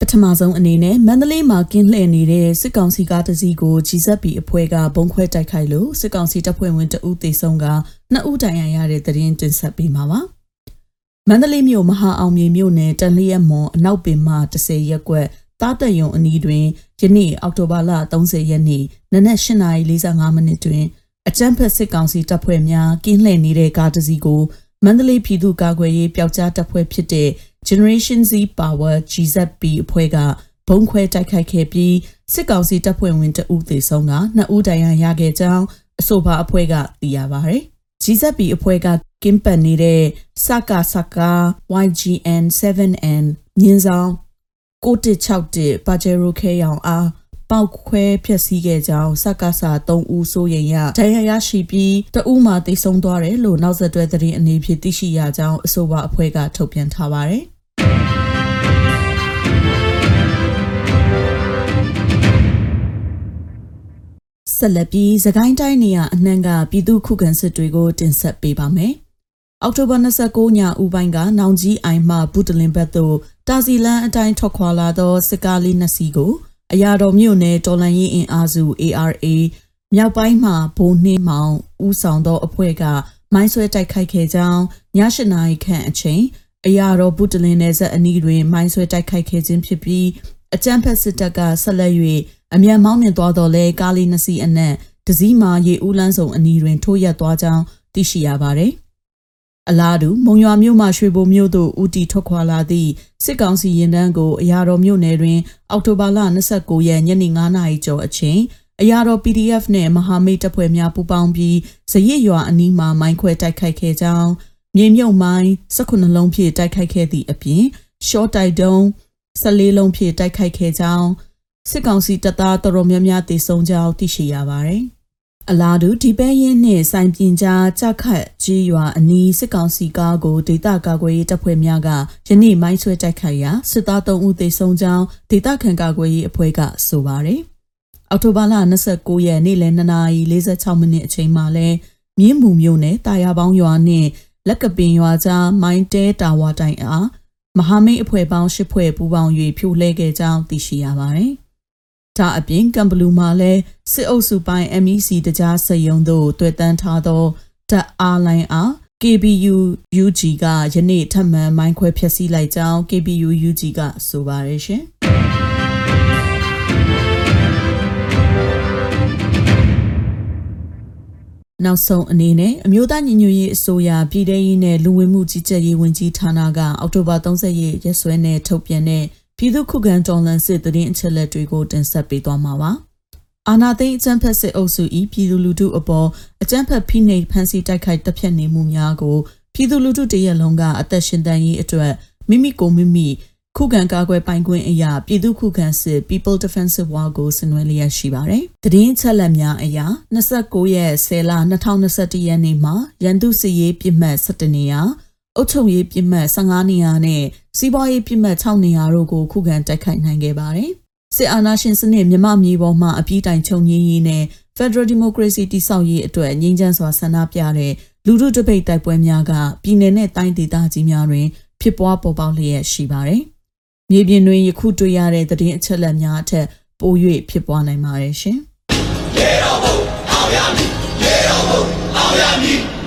ပထမဆုံးအနေနဲ့မန္တလေးမှာကင်းလှည့်နေတဲ့စစ်ကောင်စီကားတစ်စီးကို GZP အဖွဲ့ကဘုံခွဲတိုက်ခိုက်လို့စစ်ကောင်စီတပ်ဖွဲ့ဝင်တအုပ်သေဆုံးကနှစ်ဦးတိုင်ရရတဲ့တဲ့ရင်တင်ဆက်ပေးမှာပါ။မန္တလေးမြို့မဟာအောင်မြေမြို့နယ်တန်လျက်မွန်အနောက်ပင်မ30ရက်ကွက်တားတက်ယုံအနီးတွင်ယနေ့အောက်တိုဘာလ30ရက်နေ့နနက်8:45မိနစ်တွင်အကြမ်းဖက်စစ်ကောင်စီတပ်ဖွဲ့များကင်းလှည့်နေတဲ့ကားတစ်စီးကို မန္တလေးပြည်သူ့ကာကွယ်ရေးပျောက်ကြားတပ်ဖွဲ့ဖြစ်တဲ့ Generation Z Power GZP အဖွဲ့ကဘုံခွဲတိုက်ခိုက်ခဲ့ပြီးစစ်ကောင်စီတပ်ဖွဲ့ဝင်တဦးသေဆုံးကနှစ်ဦးဒဏ်ရာရခဲ့ကြောင်းအဆိုပါအဖွဲ့ကသိရပါဗျ။ GZP အဖွဲ့ကကင်းပတ်နေတဲ့စကာစကာ YGN 7N မြင်းဆောင်6161ပါဂျေရိုခဲရောင်အား ပောက်ခွဲဖျက်ဆီးခဲ့ကြောင်းစက္ကဆာ3ဦးစိုးရင်ရဒဏ်ရာရရှိပြီးတဦးမှတိတ်ဆုံးသွားတယ်လို့နောက်ဆက်တွဲသတင်းအနေဖြင့်သိရှိရကြောင်းအဆိုပါအဖွဲ့ကထုတ်ပြန်ထားပါတယ်ဆက်လက်ပြီးသခိုင်းတိုင်းနေရအနှံ့ကပြည်သူခုခံစစ်တွေကိုတင်ဆက်ပေးပါမယ်။အောက်တိုဘာ29ညဦးပိုင်းကနောင်ကြီးအိုင်မှဘူတလင်ဘတ်သို့တာစီလန်အတိုင်းထွက်ခွာလာသောစစ်ကားလေးနှစ်စီးကို အရာတော်မြို့နယ်တော်လန်ရေးအင်အားစု ARA မြောက်ပိုင်းမှာဘုံနှင်းမောင်ဦးဆောင်သောအဖွဲ့ကမိုင်းဆွဲတိုက်ခိုက်ခဲ့ကြောင်းည၈နာရီခန့်အချိန်အရာတော်ဘုတလင်နယ်ဆက်အနီးတွင်မိုင်းဆွဲတိုက်ခိုက်ခဲ့ခြင်းဖြစ်ပြီးအကြမ်းဖက်စစ်တပ်ကဆက်လက်၍အမြန်မောင်းမြင်သွားတော်လဲကားလေးနှစ်စီးအနက်တစည်းမှာရေဦးလန်းဆောင်အနီးတွင်ထိုးရက်သွားကြောင်းသိရှိရပါသည် အလားတူမုံရွာမြို့မှရွှေဘိုမြို့သို့ဦးတီထွက်ခွာလာသည့်စစ်ကောင်စီရင်တန်းကိုအရာတော်မြို့နယ်တွင် အောက်တိုဘာလ29ရက်ညနေ9နာရီကျော်အချိန်အရာတော် PDF နဲ့မဟာမိတ်တပ်ဖွဲ့များပူးပေါင်းပြီးဇရစ်ရွာအနီးမှာမိုင်းခွဲတိုက်ခိုက်ခဲ့ကြောင်းမြေမြုပ်မိုင်း19လုံးဖြင့်တိုက်ခိုက်ခဲ့သည့်အပြင်ရှော့တိုက်တုံး14လုံးဖြင့်တိုက်ခိုက်ခဲ့ကြောင်းစစ်ကောင်စီတပ်သားတော်တော်များများတေဆုံးကြောင်းသိရှိရပါတယ်။ အလားတူဒီပဲရင်နှင့်စိုင်ပြင်ကြားကြခတ်ကြီးရွာအနီးစစ်ကောင်စီကားကိုဒေသကာကွယ်ရေးတပ်ဖွဲ့များကယနေ့မိုင်းဆွဲတိုက်ခိုက်ရာစစ်သား3ဦးသေဆုံးကြောင်းဒေသခံကာကွယ်ရေးအဖွဲ့ကဆိုပါတယ်။အောက်တိုဘာလ29ရက်နေ့လယ်2:46မိနစ်အချိန်မှာလဲမြင်းမူမြို့နယ်တာယာပေါင်းရွာနှင့်လက်ကပင်ရွာကြားမိုင်းတဲတာဝါတိုင်အားမဟာမိတ်အဖွဲ့ပေါင်း၈ဖွဲ့ပူးပေါင်း၍ဖြိုလှဲခဲ့ကြောင်းသိရှိရပါတယ်။ ဒါအပြင်ကံဘလူးမှာလည်းစစ်အုပ်စုပိုင်း MEC တကြားစက်ယုံတို့တွေ့တန်းထားသောတပ်အားလိုင်းအား KBU UG ကယနေ့ထပ်မံမိုင်းခွဲဖျက်ဆီးလိုက်ကြောင်း KBU UG ကဆိုပါတယ်ရှင်နောက်ဆုံးအနေနဲ့အမျိုးသားညီညွတ်ရေးအစိုးရပြည်ထရေးနဲ့လူဝင်မှုကြီးကြပ်ရေးဝန်ကြီးဌာနကအောက်တိုဘာ30ရက်ရက်စွဲနဲ့ထုတ်ပြန်တဲ့ ပြည်သူ့ခုခံတော်လှန်စစ်တရင်အချက်လက်တွေကိုတင်ဆက်ပေးသွားမှာပါ။အာနာသိန်းအကြမ်းဖက်စစ်အုပ်စု၏ပြည်သူလူထုအပေါ်အကြမ်းဖက်ဖိနှိပ်ဖမ်းဆီးတိုက်ခိုက်တပ်ဖြတ်နေမှုများကိုပြည်သူလူထုတရက်လုံးကအသက်ရှင်တန်ရေးအတွက်မိမိကိုမိမိခုခံကာကွယ်ပိုင်ခွင့်အရာပြည်သူ့ခုခံစစ် People Defensive War ကိုဆင်နွှဲလျက်ရှိပါတယ်။တည်င်းချက်လက်များအရာ29ရက်10လ2021ရက်နေ့မှာရန်သူစစ်ရေးပြစ်မှတ်17နေရာ အုပ်ချုပ်ရေးပြစ်မှတ်15နေရာနဲ့စီးပွားရေးပြစ်မှတ်6နေရာတို့ကိုခုခံတိုက်ခိုက်နိုင်ခဲ့ပါတယ်။စစ်အာဏာရှင်စနစ်မြမမြေပေါ်မှာအပြည့်တိုင်ချုပ်ငြင်းရေးနဲ့ Federal Democracy တိဆောက်ရေးအတွက်ငြိမ်းချမ်းစွာဆန္ဒပြတဲ့လူထုတပိတ်တိုက်ပွဲများကပြည်내နဲ့တိုင်းဒေသကြီးများတွင် ဖြစ်ပွားပေါ်ပေါက်လျက်ရှိပါတယ်။မြေပြင်တွင်ယခုတွေ့ရတဲ့သတင်းအချက်အလက်များအထက်ပို၍ဖြစ်ပွားနိုင်ပါတယ်ရှင်။ရေတော်ဘုံအောင်ရမည်ရေတော်ဘုံအောင်ရမည်